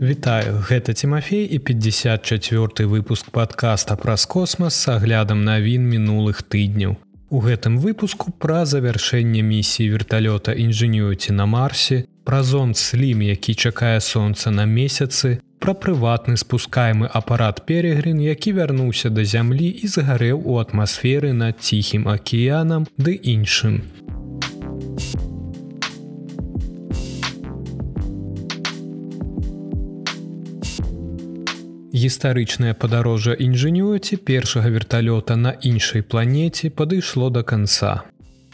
Вітаю, гэта Тимофей і 54 выпуск подкаста праз космас с аглядам навін мінулых тыдняў. У гэтым выпуску пра завяршэнне місіі верталёта інжынюці на марсе, пра зон слім, які чакае сонца на месяцы, пра прыватны спускаемы апарат перегрын, які вярнуўся да зямлі і згарэў у атмасферы над ціхім акіянам ды іншым. Гістарычнае падарожжа інжынюці першага верталёта на іншай планеце падышло да канца.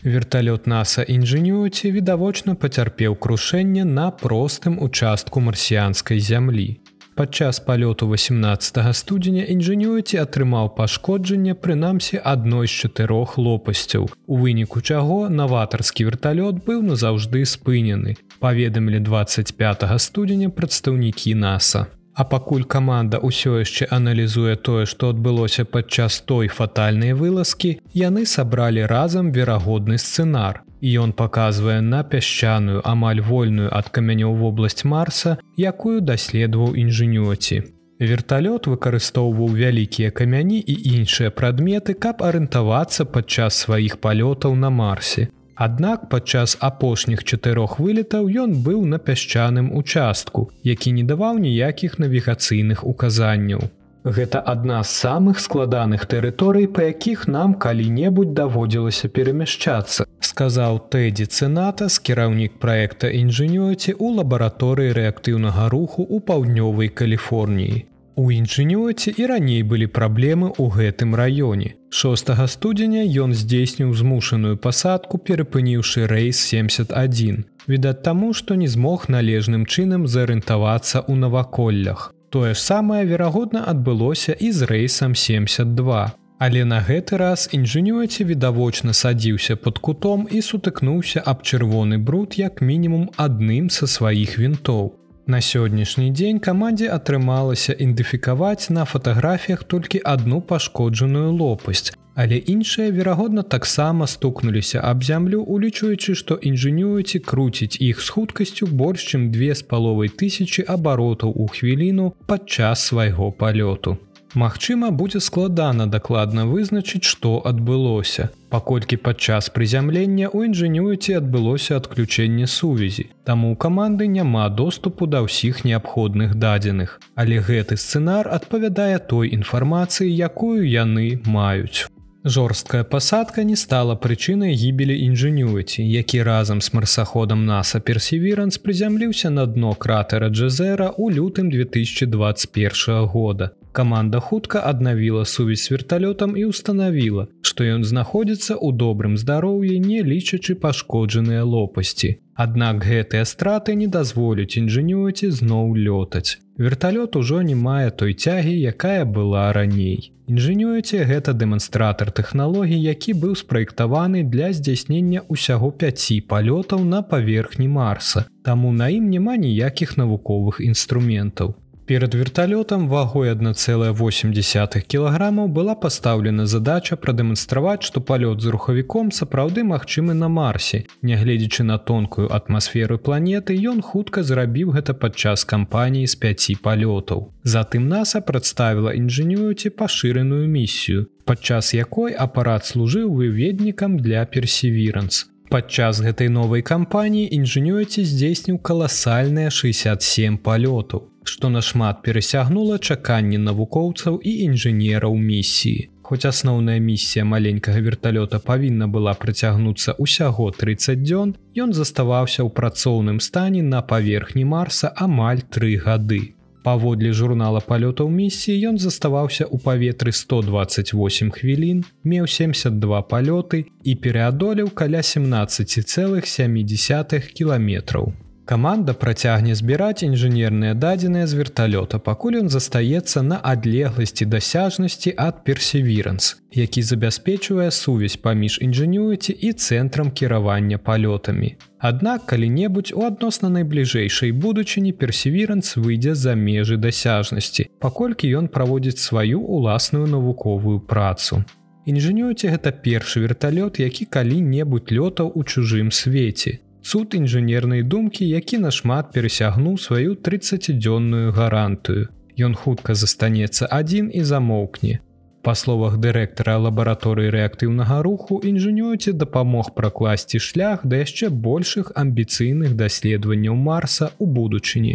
Верталёт NASAа інжынюці відавочна пацярпеў крушэнне на простым участку марсіянскай зямлі. Падчас палёту 18 студзеня інжынюці атрымаў пашкоджанне прынамсі адной з чатырох лопасцяў. У выніку чаго наватарскі верталёт быў назаўжды спынены. Паведамілі 25 студзеня прадстаўнікі NASAа. А пакуль каманда ўсё яшчэ аналізуе тое, што адбылося падчас той фатальнай вылазкі, яны сабралі разам верагодны сцэнар. І ён паказвае на пясчаную амаль вольную ад камянёў вобласць Марса, якую даследаваў інжынюці. Верталёт выкарыстоўваў вялікія камяні і іншыя прадметы, каб арыентавацца падчас сваіх палётаў на Марсе. Аднак падчас апошніх чатырох вылетаў ён быў на пясчаным участку, які не даваў ніякіх навігацыйных указанняў. Гэта адна з самых складаных тэрыторый, па якіх нам калі-небудзь даводзілася перамяшчацца, сказаў Тэдзі Цэната з кіраўнік праекта інжынёці ў лабараторыі рэактыўнага руху ў паўднёвай Каліфорніі. У інжынёце і раней былі праблемы ў гэтым раёне. 6 студзеня ён здзейсніў змушаную пасадку, перапыніўшы рэйс 71. Відаць таму, што не змог належным чынам зарыентавацца ў наваколлях. Тое ж самае, верагодна, адбылося і з рэйсам 72. Але на гэты раз інжынёце відавочна садзіўся пад кутом і сутыкнуўся аб чырвоны бруд як мінімум адным са сваіх вінтоў. На сённяшні дзень камандзе атрымалася ідэнтыфікаваць на фатаграфіях толькі адну пашкоджаную лопасць, але іншыя, верагодна, таксама стукнуліся аб зямлю, улічуючы, што інжынюеці круціць іх з хуткасцю больш чым две з паловай тысячи абаротаў у хвіліну падчас свайго палёту. Магчыма, будзе складана дакладна вызначыць, што адбылося. Паколькі падчас прызямлення ў інжынюеце адбылося адключэнне сувязі. Таму у каманды няма доступу да ўсіх неабходных дадзеных. Але гэты сцэнар адпавядае той інфармацыі, якую яны маюць. Жорсткая пасадка не стала прычынай гібелі інжынюеці, які разам з марсаходам NASAа Персевіранс прызямліўся на дно кратэра Джезера ў лютым 2021 года. Каманда хутка аднавіла сувязь з верталётам і ўстанавіла, што ён знаходзіцца ў добрым здароўі, не лічачы пашкоджаныя лопасці. Аднак гэтыя страты не дазволяць інжынюці зноў лётаць. Верталёт ужо не мае той цягі, якая была раней. Інжынюеце гэта дэманстратор тэхналогій, які быў спраектаваны для здзяйснення ўсяго 5 палётаў на паверхні Марса. Таму на ім няма ніякіх навуковых інструментаў. Перад верталётам вагой 1,8 кілаграмаў была пастаўлена задача прадэманстраваць, што палёт з рухавіком сапраўды магчымы на марсе. Нягледзячы на тонкую атмасферу планеты, ён хутка зрабіў гэта падчас кампаніі з 5 палётаў. Затым NASAа прадставіла інжынюці пашыраную місію, падчас якой апарат служыў выведнікам для персевіранс. Падчас гэтай новай кампаніі інжынюці здзейсніў каласальныя 67 палётаў што нашмат перасягнула чаканні навукоўцаў і інжынераў місіі. Хоць асноўная місія маленькага верталёта павінна была прыцягнуцца ўсяго 30 дзён, ён заставаўся ў працоўным стане на паверхні Марса амаль тры гады. Паводле журнала палётаў місіі ён заставаўся ў паветры 128 хвілін, меў 72 палёты і пераадолеў каля 17,7 кіламетраў. Каманда працягне збіраць інжынерныя дадзеныя з верталёта, пакуль ён застаецца на адлегласці дасяжнасці ад персевіранс, які забяспечвае сувязь паміж інжынюеці і цэнтрам кіравання палётамі. Аднак калі-небудзь у адносна найбліжэйшай будучыні персевіранс выйдзе за межы дасяжнасці, паколькі ён праводзіць сваю уласную навуковую працу. Інжынюеце гэта першы верталёт, які калі-небудзь лётаў у чужым свеце Суд інжынернай думкі, які нашмат перасягнуў сваю 30дзённую гарантыю. Ён хутка застанецца адзін і замоўкне. Па словах дырэктара лабараторыі рэактыўнага руху інжынёце дапамог пракласці шлях да яшчэ большых амбіцыйных даследаванняў марса ў будучыні.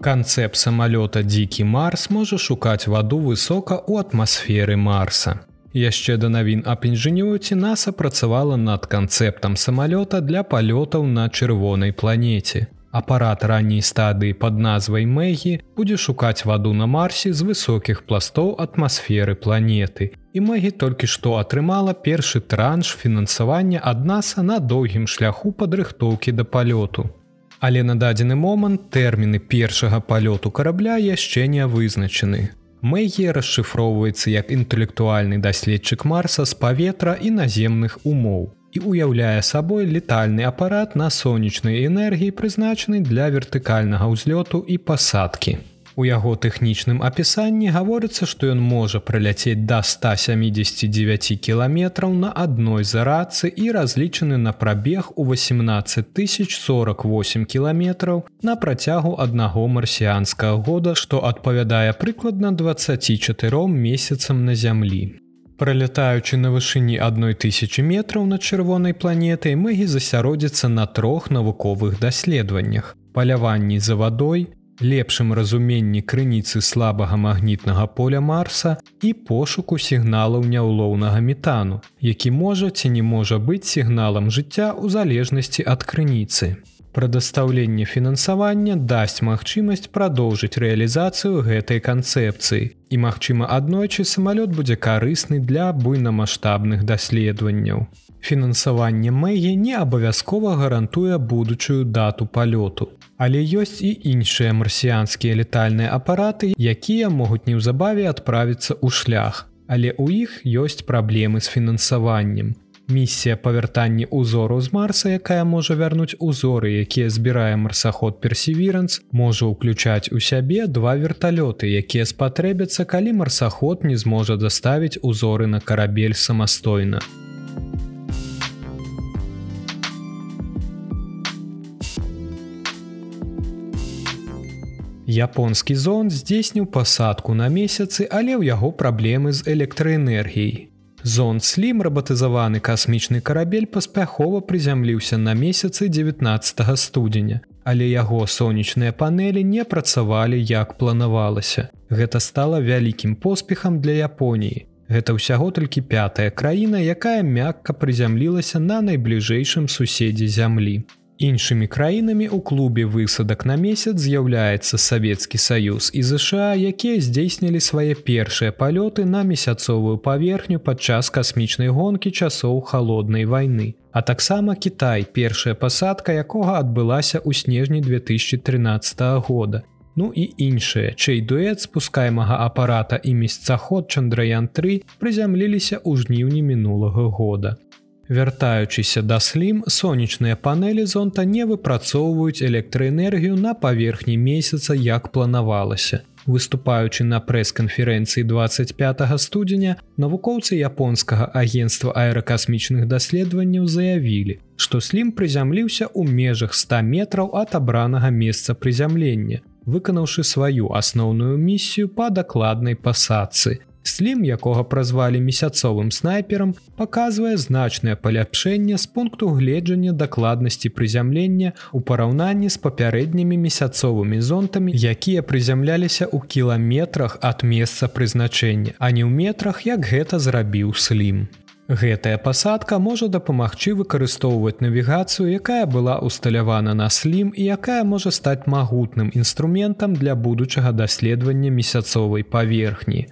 Канцэпт самалёта дзікі Марс можа шукаць ваду высока ў атмасферы Марса. Яшчэ да навін аб інжынёце NASAа працавала над канцэптам самалёта для палётаў на чырвонай планеце. Апарат ранняй стадыі пад назвай Мэгі будзе шукаць ваду на Марсе з высокіх пластоў атмасферы планеты. І Мэгі толькі што атрымала першы транш фінансавання ад NASAа на доўгім шляху падрыхтоўкі да палёту. Але на дадзены момант тэрміны першага палёту карабля яшчэ не вызначаны. Мэгі расшыфроўваецца як інтэлектуальны даследчык марса з паветра і наземных умоў і ўяўляе сабой летальны апарат на сонечнай энергіі прызначаны для вертыкальнага ўзлёту і пасадкі. У яго тэхнічным апісанні гаворыцца, што ён можа прыляцець да 179 кіламетраў на адной зарадцы і разлічаны на прабег у 18048 кіламетраў на працягу аднаго марсіянскага года, што адпавядае прыкладна 24 месяцам на зямлі. Пралятаючы на вышыні адной тысячи метраў над чырвонай планетай мэгі засяродзіцца на трох навуковых даследаваннях. Паляванні за вадой, лепшым разуменні крыніцы слабага магнітнага поля марса і пошуку сігналаў няўлоўнага метану, які можа ці не можа быць сігналам жыцця ў залежнасці ад крыніцы. Прадастаўленне фінансавання дасць магчымасць прадоўжыць рэалізацыю гэтай канцэпцыі. І магчыма, аднойчы самалёт будзе карысны для буйнамаштабных даследаванняў. Фінансаванне Мэгі не абавязкова гарантуе будучую дату палёту. Але ёсць і іншыя марсіянскія летальныя апараты, якія могуць неўзабаве адправіцца ў шлях. Але ў іх ёсць праблемы з фінансаваннем. Місія павяртанні ўзору з марса, якая можа вярнуць узоры, якія збірае марсаход персеверанс, можа ўключаць у сябе два верталёты, якія спатрэбяцца, калі марсаход не зможа даставіць узоры на карабель самастойна. Японскі зон здзейсніў пасадку на месяцы, але ў яго праблемы з электраэнергіяй. Зон слім рабатызаваны касмічны карабель паспяхова прызямліўся на месяцы 19 студзеня, але яго сонечныя панелі не працавалі як планавалася. Гэта стала вялікім поспехам для Японіі. Гэта ўсяго толькі пятая краіна, якая мякка прызямлілася на найбліжэйшым суседзе зямлі. Іншымі краінамі ў клубе высадак на месяц з'яўляецца Савецкі саюз і ЗША, якія здзейснілі свае першыя палёты на месяцовую паверхню падчас касмічнай гонкі часоў халоднай вайны. А таксама Кітай, першая пасадка якога адбылася ў снежні 2013 года. Ну і іншыя, чэй дуэт спускаймага апарата і месяцаход Чандраян3 прызямліліся ў жніўні мінулага года. Вяртаючыся да слім, сонечныя панелі зонта не выпрацоўваюць электраэнергію на паверхні месяца, як планавалася. Выступаючы на прэс-канферэнцыі 25 студзеня, навукоўцы японскага агенства аэракасмічных даследаванняў заявілі, што слім прызямліўся ў межах 100 метраў ад абранага месца прызямлення, выканаўшы сваю асноўную місію па дакладнай пасадцы. Слім, якога празвалі месяцовым снайперам, паказвае значнае паляпшэнне з пункту гледжання дакладнасці прызямлення ў параўнанні з папярэднімі месяцовымі зонтамі, якія прызямляліся ў кіламетрах ад месца прызначэння, а не ў метрах, як гэта зрабіў слім. Гэтая пасадка можа дапамагчы выкарыстоўваць навігацыю, якая была усталявана на слім і якая можа стаць магутным інструментам для будучага даследавання месяцовай паверхні.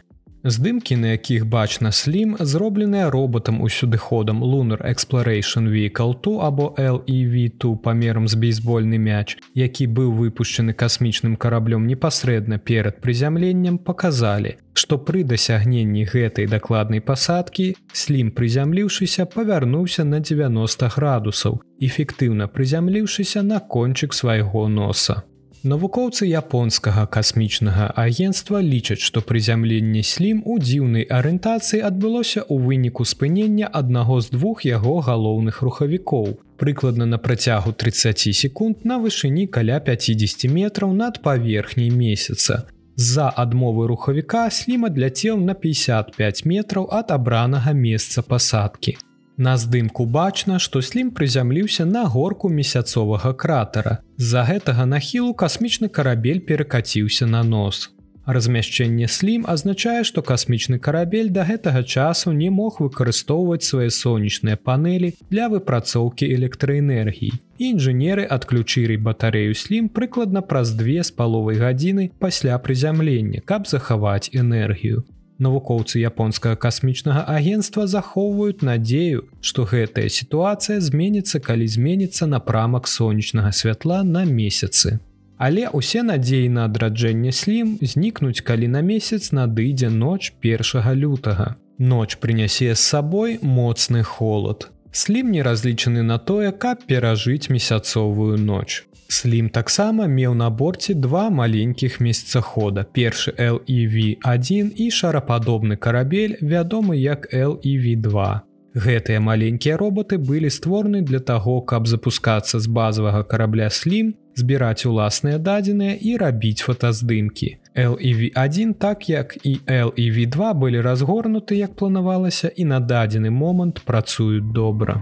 Здымкі, на якіх бачна слім, зробленыя роботам усюдыходам Lunar Exploration Vehicle 2 або LEV2 памерам з бейсбольны мяч, які быў выпушчаны касмічным караблём непасрэдна перад прызямленнем, паказалі, што пры дасягненні гэтай дакладнай пасадкі слім прызямліўшыся павярнуўся на 90 градусаў, эфектыўна прызямліўшыся на кончык свайго носа. Навукоўцы японскага касмічнага агенства лічаць, што прызямленне слім у дзіўнай арыентацыі адбылося ў выніку спынення аднаго з двух яго галоўных рухавікоў. Прыкладна на працягу 30 секунд на вышыні каля 50 метраў над паверхняй месяца. З-за адмовы рухавіка слім адляцеў на 55 метраў ад абранага месца пасадкі. На здымку бачна, што слім прызямліўся на горку месяцовага кратера. З-за гэтага нахілу касмічны карабель перакаціўся на нос. Размяшчэнне слім азначае, што касмічны карабель да гэтага часу не мог выкарыстоўваць свае сонечныя панелі для выпрацоўкі электраэнергіі. Інжынеры адключылі батарею слім прыкладна праз две з паловай гадзіны пасля прызямлення, каб захаваць энергію навукоўцы японскага касмічнага агенства захоўваюць надзею, што гэтая сітуацыя зменіцца, калі зменіцца напрамак сонечнага святла на месяцы. Але ўсе надзеі на адраджэнне слім знікнуць, калі на месяц надыдзе ноч першага лютага. Ноч прынясе з сабой моцны холод. Слім не разлічаны на тое, каб перажыць месяцовую ноч. Слім таксама меў на борце два маленькіх месяцахода. Першы LEV1 і шарападобны карабель, вядомы як LEV2. Гэтыя маленькія роботы былі створаны для таго, каб запускацца з базавага карабля слім, збіраць уласныя дадзеныя і рабіць фотаздымкі. LEV1 так як і LEV2 былі разгорнуты, як планавалася і на дадзены момант працуюць добра.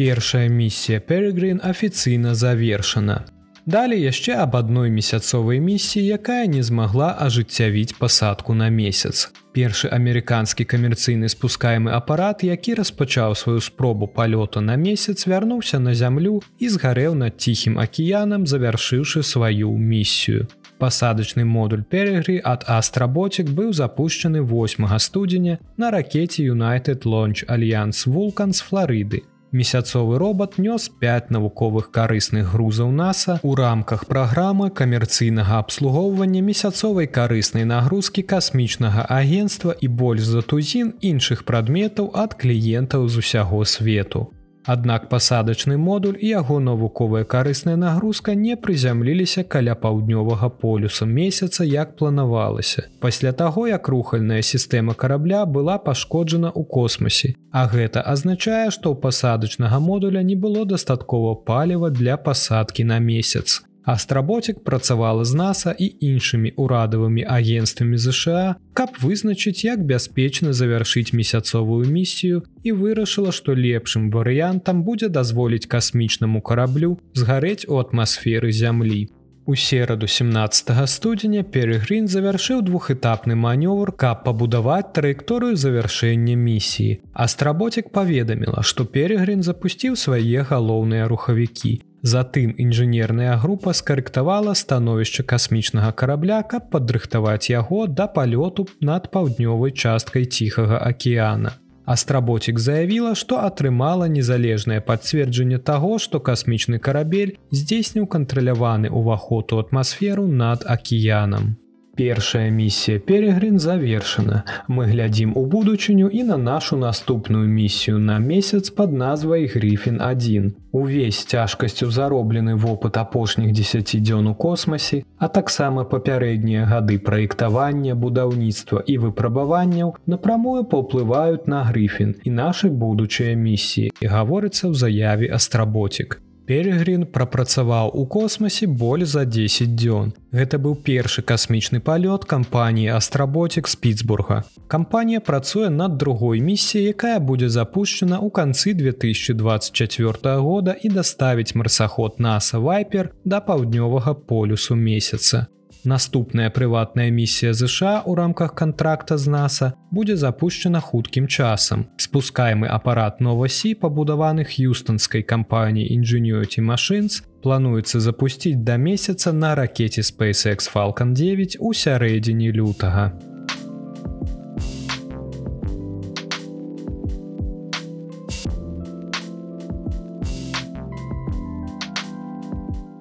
Першая місія Перегрин афіцыйна завершана. Далей яшчэ аб адной месяцовай місіі, якая не змагла ажыццявіць пасадку на месяц. Першы амерыканскі камерцыйны спускаемы апарат, які распачаў сваю спробу палёту на месяц, вярнуўся на зямлю і згарэў над ціхім акіянам, завяршыўшы сваю місію. Пасадачны модуль перегры ад Астрабоцік быў запущены 8 студзеня на ракете United Launch Alliance Вулкан з Флорыды. Месяцовы робот нёс 5 навуковых карысных грузаў NASAа у рамках праграмы камерцыйнага абслугоўвання месяцовай карыснай нагрузкі касмічнага агенства і больш за тузін іншых прадметаў ад кліентаў з усяго свету. Аднак пасадачны модуль і яго навуковая карысная нагрузка не прызямліліся каля паўднёвага полюса месяца як планавалася. Пасля таго, як рухальная сістэма карабля была пашкоджана ў космосе. А гэта азначае, што ў пасадачнага модуля не было дастаткова паліва для пасадкі на месяц. Астработик працавала з NASAа і іншымі урадавымі агенствамі ЗША, каб вызначыць, як бяспечна завяршыць месяцовую місію і вырашыла, што лепшым варыянтам будзе дазволіць касмічнаму караблю згарэць у атмасферы зямлі. У сераду 17 студзеня Перегрин завяршыў двухэтапны манёвр, каб пабудаваць траекторыю завяршэння місіі. Астработик паведаміла, што Перегрин запусціў свае галоўныя рухавікі. Затым інжынерная група скарэктавала становішча касмічнага карабля, каб падрыхтаваць яго да палёту над паўднёвай часткай ціхага акеана. Астрабоцік заявіла, што атрымала незалежнае пацверджанне таго, што касмічны карабель здзейсніў кантраляваны ўваход у атмасферу над акіянам. Першая місія Перегрин завершана. Мы глядзім у будучыню і на нашу наступную місію на месяц под назвай Грифін 1. Увесь цяжкасцю зароблены вопыт апошніх 10 дзён у космосе, а таксама папярэднія гады праектавання, будаўніцтва і выпрабаванняў напрамую паўплываюць на Грифін і нашы будучыя місіі, гаворыцца ў заяве Астрабоцік. Перегрин прапрацаваў у космосе боль за 10 дзён. Гэта быў першы касмічны палёт кампаніі Астрабоцік з Пітсбурга. Кампанія працуе над другой місіяй, якая будзе запущена ў канцы 2024 года і даставіць марсаход NASAа Вайпер да паўднёвага полюсу месяца. Наступная прыватная місія ЗША ў рамках контракта з NASAа будзе запущена хуткім часам. Спускаемы апарат Новасі, пабудаваны х'юстонскай кампаніі Ingenuity Machines, плануецца запусціць да месяца на ракете SpaceX Falcon 9 у сярэдзіне лютага.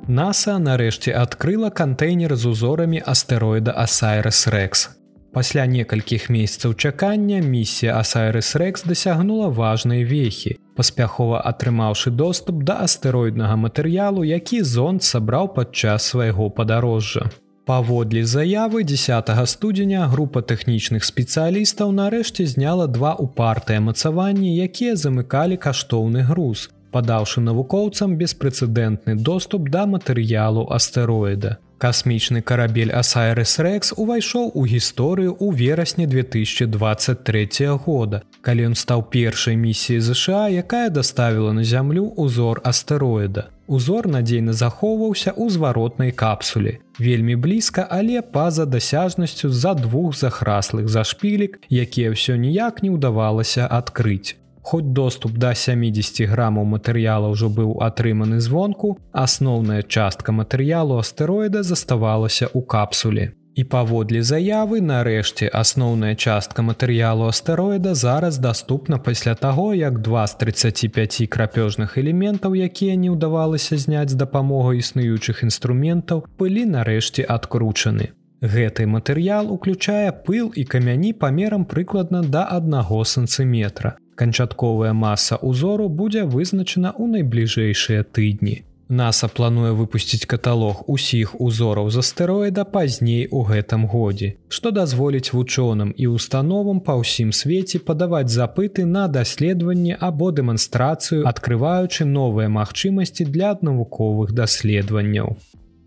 NASA нарэшце адкрыла кантэйнер з узорамі астэроіда Асайрес Рекс. Пасля некалькіх месяцаў чакання місія Асайрыс Рекс дасягнула важнай вехі, паспяхова атрымаўшы доступ да астэроіднага матэрыялу, які зонд сабраў падчас свайго падарожжа. Паводле заявы 10 студзеня група тэхнічных спецыялістаў нарэшце зняла два упартыя мацаванні, якія замыкалі каштоўны груз, падаўшы навукоўцам беспрэцэдэнтны доступ да матэрыялу астэроіда. Касмічны карабель Асайрыс Рекс увайшоў у гісторыю ў верасні 2023 года, калі ён стаў першай місіяй ЗША, якая даставіла на зямлю узор астэроіда. Узор надзейна захоўваўся ў зваротнай капсуле. Вельмі блізка, але па-за дасяжнасцю з-за двух захраслых зашпілек, якія ўсё ніяк не ўдавалася адкрыць. Хоць доступ да 70 грамаў матэрыяла ўжо быў атрыманы звонку, асноўная частка матэрыялу астэроіда заставалася ў капсуле. І паводле заявы, нарэшце асноўная частка матэрыялу астэроіда зараз даступна пасля таго, як два з 35 крапёжных элементаў, якія не ўдавалася зняць з дапамогай існуючых інструментаў, былі нарэшце адкручаны. Гэты матэрыял уключае пыл і камяні памерам прыкладна да аднаго сантыметра. Канчатковая маса узору будзе вызначана ў найбліжэйшыя тыдні. NASAа плануе выпусціць каталог усіх узораў з астэроіда пазней у гэтым годзе, што дазволіць вучоным і установам па ўсім свеце падаваць запыты на даследаванне або дэманстрацыю, адкрываючы новыя магчымасці для навуковых даследаванняў.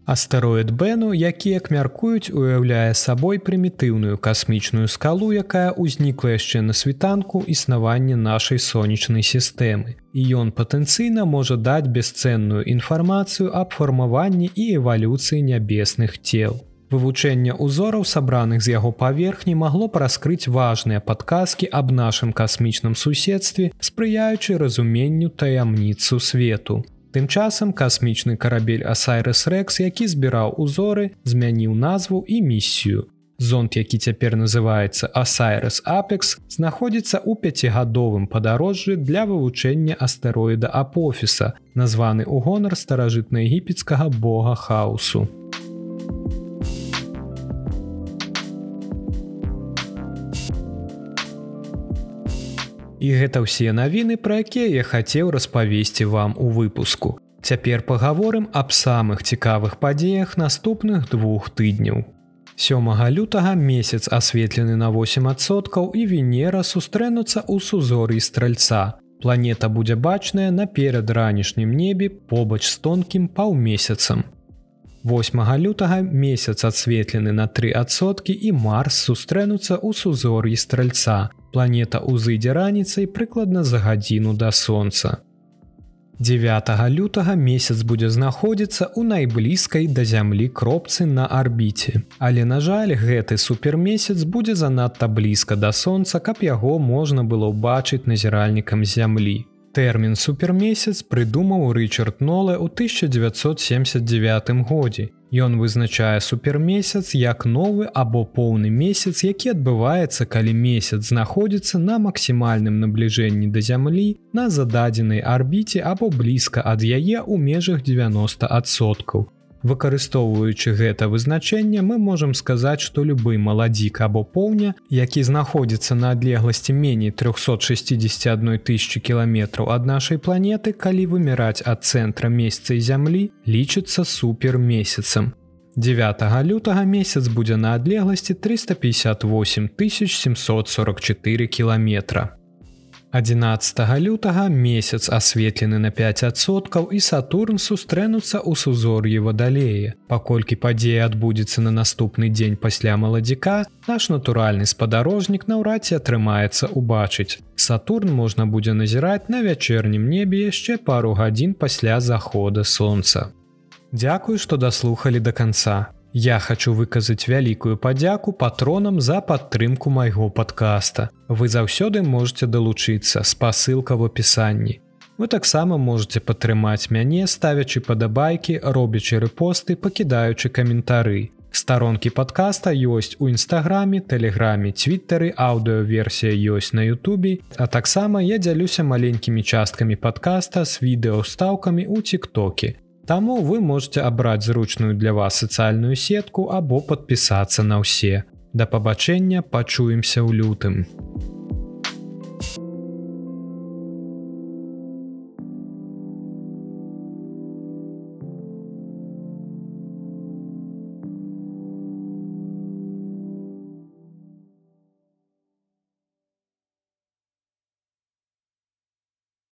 Астэроід Бэну, які як мяркуюць, уяўляе сабой прымітыўную касмічную скалу, якая ўзнікла яшчэ на світанку існавання нашай сонечнай сістэмы. І ён патэнцыйна можа даць бесцэнную інфармацыю аб фармаванні і эвалюцыі нябесных цел. Вывучэнне ўзораў сабраных з яго паверхні магло б раскрыць важныя падказкі аб нашым касмічным суседстве, спрыяючы разуменню таямніцу свету. Тым часам касмічны карабель Асайрыс Рекс, які збіраў узоры, змяніў назву і місію. Зонт, які цяпер называецца Асайрыс Апекс, знаходзіцца ў пяцігадовым падарожжы для вывучэння астэроіда апофіса, названы ў гонар старажытна-егіпецкага бога хаосу. І гэта ўсе навіны, пра якія я хацеў распавесці вам у выпуску. Цяпер пагаворым аб самых цікавых падзеях наступных двух тыдняў. Сёмага лютага месяц асветлены на 8соткаў і Венера сустрэнуцца ў сузоры стральца. Планета будзе бачная наперад ранішнім небе побач з тонкім паўмесяцам. 8 лютага месяц адсветлены на 3соткі і Марс сустрэнуцца ў сузор'і стральца. Планета ўзыдзе раніцай прыкладна за гадзіну да сонца. 9 лютага месяц будзе знаходзіцца ў найблізкай да зямлі кропцы на арбіце. Але на жаль, гэты супермесяц будзе занадта блізка да сонца, каб яго можна было бачыць назіральнікам зямлі. Тэрмін супермесяц прыдумаў Рчард Ноле ў 1979 годзе Ён вызначае супермесяц як новы або поўны месяц, які адбываецца, калі месяц знаходзіцца на максімальным набліжэнні да зямлі на зададзенай арбіце або блізка ад яе ў межах 90соткаў. Выкарыстоўваючы гэта вызначэнне, мы можам сказаць, што любы маладзік або поўня, які знаходзіцца на адлегласці меней 361 тысячи кіламетраў ад нашай планеты, калі выміраць ад цэнтра месяца зямлі, лічыцца супермесяцам. 9 лютага месяц будзе на адлегласці 358 744 кіламетра. 11 лютага месяц асветлены на 5соткаў і Сатурн сустрэнуцца ў сузор'і вадалее. Паколькі падзея адбудзецца на наступны дзень пасля маладзіка, наш натуральны спадарожнік наўрад ці атрымаецца убачыць. Сатурн можна будзе назіраць на вячэрнім небе яшчэ пару гадзін пасля захода сонца. Дзякуй, што даслухалі да канца. Я хочу выказаць вялікую падзяку патронам за падтрымку майго падкаста. Вы заўсёды можете далучыцца спасылка в опісанні. Вы таксама можете падтрымаць мяне, ставячы падабайкі, робячы рэпосты, пакідаючы каментары. Старонкі падкаста ёсць у нстаграме, тэлеграме, цвітары, аўдыоверсія ёсць на Ютубе, а таксама я дзялюся маленькімі часткамі падкаста з відэаўстаўкамі ў тик-токе. Таму вы можете абраць зручную для вас сацыяльную сетку або подпісацца на ўсе. Да пабачэння пачуемся ў лютым.